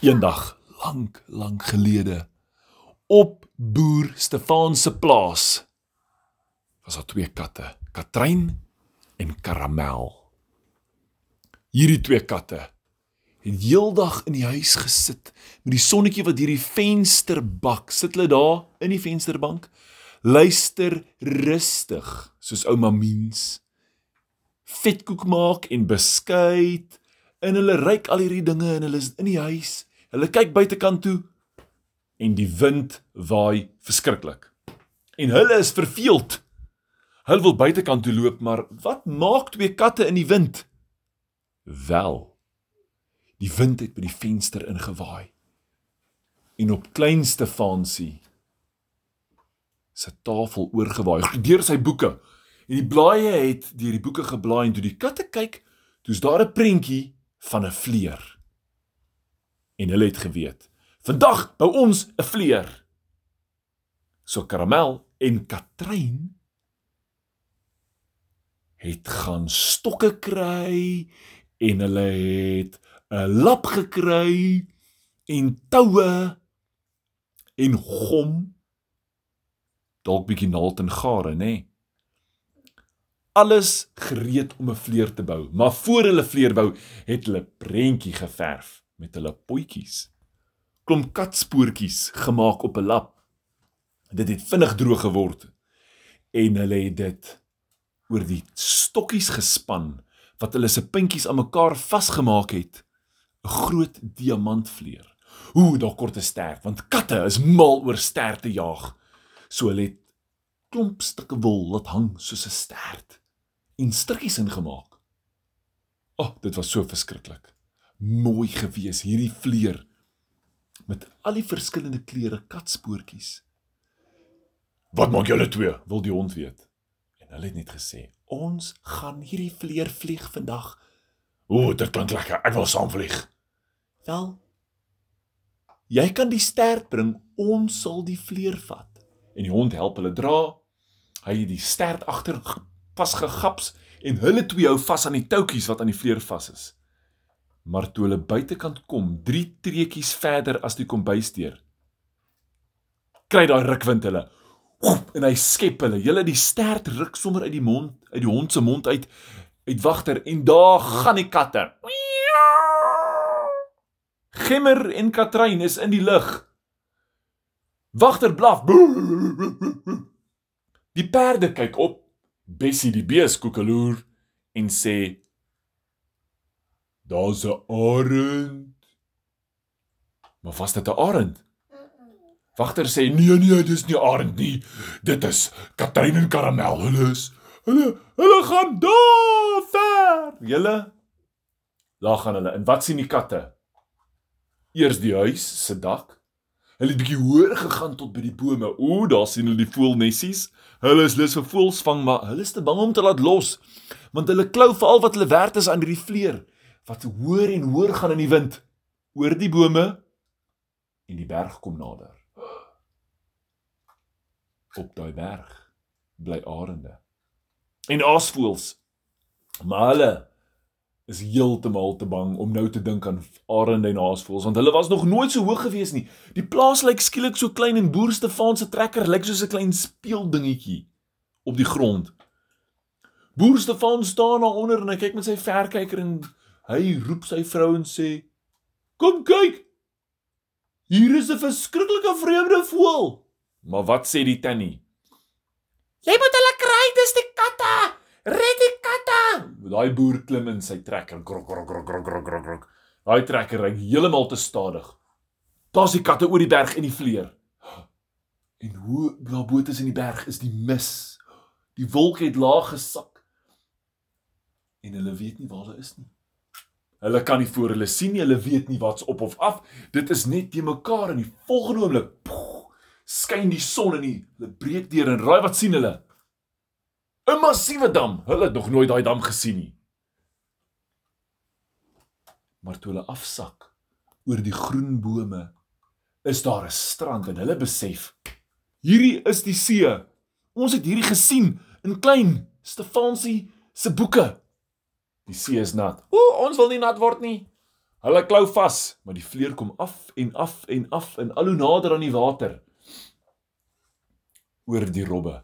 Eendag, lank, lank gelede, op boer Stefan se plaas, was daar twee katte, Katrein en Karamel. Hierdie twee katte het heeldag in die huis gesit met die sonnetjie wat deur die venster bak. Sit hulle daar in die vensterbank, luister rustig soos ouma Miens vetkoek maak en beskuit en hulle ryk al hierdie dinge en hulle is in die huis. Hulle kyk buitekant toe en die wind waai verskriklik. En hulle is verveeld. Hulle wil buitekant toe loop, maar wat maak twee katte in die wind? Wel. Die wind het by die venster ingewaai. En op kleinste Fansie se tafel oorgewaai deur sy boeke. En die blaaie het deur die boeke geblaai en toe die katte kyk, toe's daar 'n prentjie van 'n vleer. En hulle het geweet, vandag bou ons 'n vleer. So Karamel en Katrein het gaan stokke kry en hulle het 'n lap gekry en toue en gom dalk bietjie naald en gare nê nee alles gereed om 'n vleer te bou, maar voor hulle vleer bou, het hulle prentjie geverf met hulle potjies. Klomp katspoortjies gemaak op 'n lap. Dit het vinnig droog geword en hulle het dit oor die stokkies gespan wat hulle se puntjies aan mekaar vasgemaak het. 'n Groot diamantvleer. Ooh, daar kort 'n ster, want katte is mal oor ster te jaag. So hulle het klomp stukke wol laat hang soos 'n stert en strikkies ingemaak. O, oh, dit was so verskriklik. Mooi gewees hierdie vleer met al die verskillende kleure katspoortjies. Wat maak julle twee? wil die hond weet. En hulle het net gesê, "Ons gaan hierdie vleer vlieg vandag." O, dit klink lekker. Ek wil saam vlieg. Wel, jy kan die stert bring, ons sal die vleer vat. En die hond help hulle dra. Hy het die stert agter vasgegaps en hulle twee hou vas aan die toutjies wat aan die vleer vas is. Maar toe hulle buitekant kom, 3 treetjies verder as die kombuisdeur, kry daai rukwind hulle en hy skep hulle. Julle die stert ruk sommer uit die mond, uit die hond se mond uit uit wagter en daar gaan die katte. Gimmer en Katrein is in die lug. Wagter blaf. Die perde kyk op Bessie die bees koekeloer en sê daar's 'n arend. Maar was dit 'n arend? Wagter sê nee nee, dis nie arend nie. Dit is Katrine en Karamel. Hulle is hulle hulle gaan daar ver. Julle daar gaan hulle. En wat sien die katte? Eers die huis se dak. Hulle het bietjie hoër gegaan tot by die bome. Ooh, daar sien hulle die voelnessies. Hulle is lus vir voëls vang, maar hulle is te bang om te laat los, want hulle klou vir al wat hulle werd is aan hierdie vleer wat hoër en hoër gaan in die wind oor die bome en die berg kom nader. Op daai berg bly arende en aasvoëls. Maar hulle is heeltemal te bang om nou te dink aan arende en aasvoëls want hulle was nog nooit so hoog gewees nie. Die plaas lyk skielik so klein en boer Stefan se trekker lyk soos 'n klein speeldingetjie op die grond. Boer Stefan staan daar onder en hy kyk met sy verkyker en hy roep sy vrou en sê: "Kom kyk. Hier is 'n verskriklike vreemde voël." Maar wat sê die tannie? "Jy moet hulle kry, dis die katte. Red die daai boer klim in sy trekker krok krok krok krok krok krok krok. Daai trekker ry heeltemal te stadig. Daar's die katte oor die berg en die vleer. En hoe daarbo tussen die berg is die mis. Die wolk het laag gesak. En hulle weet nie waar hulle is nie. Hulle kan nie voor hulle sien nie, hulle weet nie wat's op of af. Dit is net te mekaar in die volgende oomblik. Skyn die son in die hulle breek deur en raai wat sien hulle? 'n massiewe dam. Hulle het nog nooit daai dam gesien nie. Maar toe hulle afsak oor die groen bome, is daar 'n strand en hulle besef hierdie is die see. Ons het hierdie gesien in klein Stefansie se boeke. Die see is nat. O, ons wil nie nat word nie. Hulle klou vas, maar die vleer kom af en af en af en al hoe nader aan die water oor die robbe.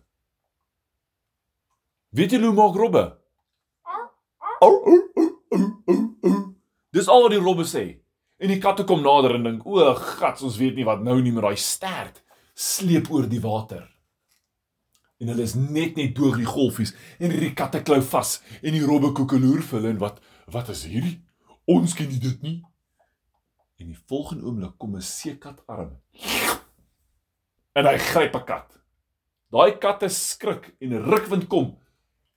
Weet julle hoe maak robbe? Au au au au au. Dis al wat die robbe sê. En die katte kom nader en dink, "O, gats, ons weet nie wat nou nie met daai stert sleep oor die water." En hulle is net net bo die golfies en hierdie katte klou vas en die robbe koekeloer vir hulle en wat wat is hierdie? Ons ken dit nie. En die volgende oomblik kom 'n seekat arm. En hy gryp 'n kat. Daai katte skrik en rukwind kom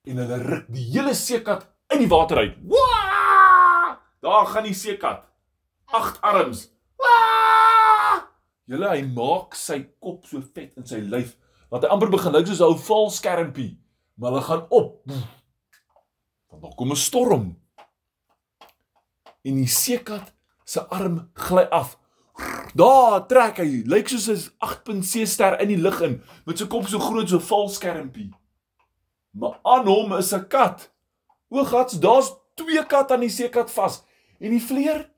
en hulle ruk die hele seekat in die water uit. Waa! Daar gaan die seekat. Agt arms. Waa! Julle hy maak sy kop so vet in sy lyf dat hy amper begin lyk soos 'n ou valskermpie, maar hulle gaan op. Want daar kom 'n storm. En die seekat se arm gly af. Daar trek hy, lyk soos 'n 8.7 ster in die lug in met sy kop so groot so 'n valskermpie. Maar aan hom is 'n kat. O gats, daar's twee katte aan die seekat vas. En die vleer?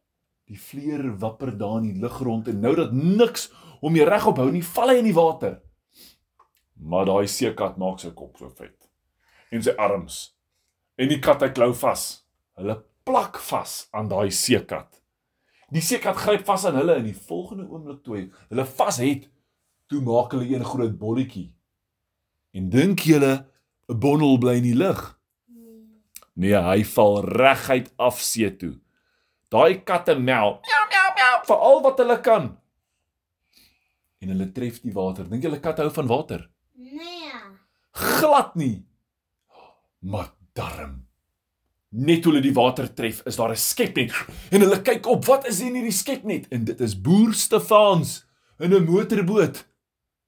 Die vleer wapper daar in die lug rond en nou dat niks hom hier regop hou nie, val hy in die water. Maar daai seekat maak sy kop so vet en sy arms. En die kat hy klou vas. Hulle plak vas aan daai seekat. Die seekat gryp vas aan hulle in die volgende oomblik toe hulle vas het, toe maak hulle een groot bolletjie. En dink julle 'n bondel bly in die lug? Nee, hy val reguit af see toe. Daai katte mel, miau miau miau vir al wat hulle kan. En hulle tref die water. Dink julle katte hou van water? Nee. glad nie. Maar darm. Net toe hulle die water tref, is daar 'n skepnet en hulle kyk op, wat is in hierdie skepnet? En dit is boer Stefans in 'n motorboot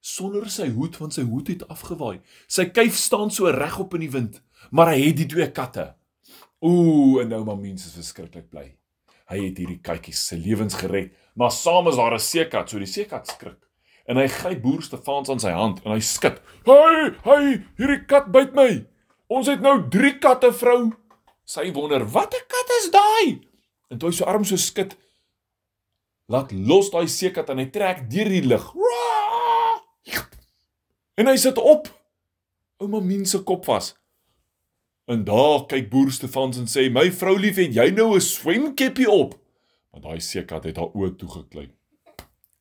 sonder sy hoed want sy hoed het afgewaai. Sy kuif staan so regop in die wind, maar hy het die twee katte. Ooh, en nou maar mense is verskriklik bly. Hy het hierdie katjies se lewens gered, maar saam is daar 'n seekat, so die seekat skrik en hy gryp boer Stefans aan sy hand en hy skud. "Hey, hey, hierdie kat byt my. Ons het nou 3 katte, vrou." Sy wonder, "Watter kat is daai?" En toe hy so arm so skud, laat los daai seekat en hy trek deur die lug. En hy sit op ouma Mien se kop vas. En daar kyk boer Stefans en sê, "My vrou lief, het jy nou 'n swemkeppie op?" Want daai seekat het haar oë toegeklyp.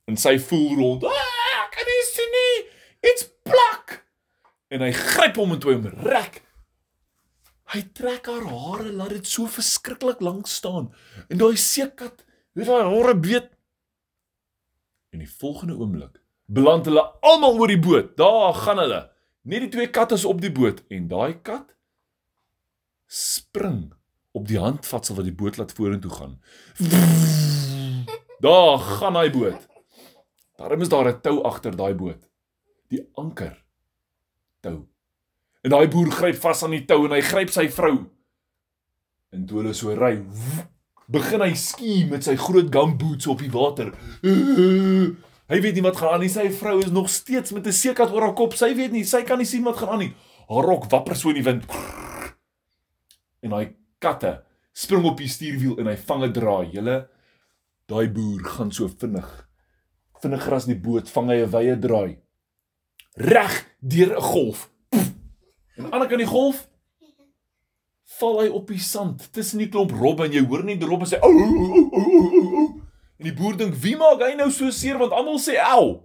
En sy voel rond. Ah, kan jy sien nie? Dit's plak. En hy gryp hom en toe hom rek. Hy trek haar hare laat dit so verskriklik lank staan. En daai seekat, weet haar hare beet. En die volgende oomblik beland hulle almal oor die boot. Daar gaan hulle. Net die twee katte is op die boot en daai kat spring op die handvatsel wat die boot laat vorentoe gaan. Daar gaan hy boot. Daarom is daar 'n tou agter daai boot. Die anker tou. En daai boer gryp vas aan die tou en hy gryp sy vrou. En toe hulle so ry, begin hy ski met sy groot gumboots op die water. Hy weet nie wat gaan aan nie. Sy vrou is nog steeds met 'n seekat oor haar kop. Sy weet nie, sy kan nie sien wat gaan aan nie. Haar rok wapper so in die wind. En daai katte spring op die stuurwiel en hy vang 'n draai. Julle daai boer gaan so vinnig. Vinniger as die boot vang hy 'n wye draai. Reg deur 'n golf. En aan die ander kant die golf val hy op die sand tussen die klomp robbe en jy hoor net die robbe sê ou ou ou ou. En die boer dink, "Wie maak hy nou so seer want almal sê au."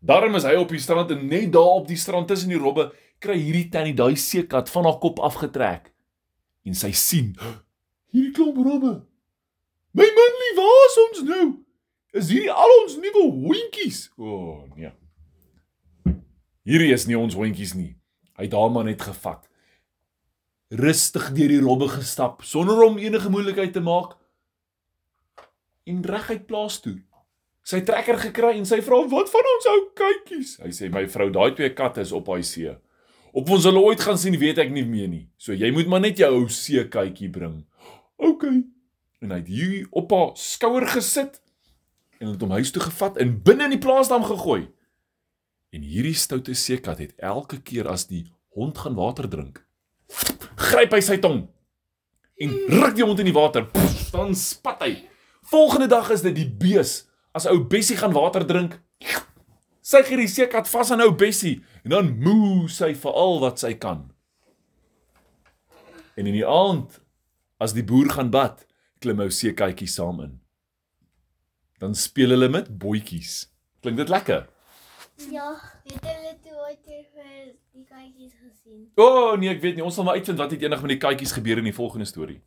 Daarom is hy op die strand en net daar op die strand tussen die robbe kry hierdie tannie daai seekat van haar kop afgetrek. En sy sien, hierdie klomp robbe. My man lief, waar is ons nou? Is hierdie al ons nuwe hondjies? O, oh, nee. Hierdie is nie ons hondjies nie. Hy het haar maar net gevat. Rustig deur die robbe gestap sonder om enige moeilikheid te maak en reguit plaas toe. Sy trekker gekry en sy vra: "Wat van ons ou katjies?" Hy sê: "My vrou, daai twee katte is op daai see. Op ons hulle ooit gaan sien, weet ek nie meer nie. So jy moet maar net jou ou see katjie bring." "OK." En hy het hier op haar skouer gesit en het hom huis toe gevat en binne in die plaasdam gegooi. En hierdie stoute seekat het elke keer as die hond gaan water drink, gryp hy sy tong en ruk die hond in die water. Pff, dan spat hy. Volgende dag is dit die bees. As ou Bessie gaan water drink, sy gee die seekat vas aan ou Bessie en dan moe sy vir al wat sy kan. En in die aand, as die boer gaan bad, klim ou seekatjie saam in. Dan speel hulle met bootjies. Klink dit lekker? Ja, het hulle toe ooit vir die katjies gesien? O oh, nee, ek weet nie. Ons sal maar uitvind wat het eendag met die katjies gebeur in die volgende storie.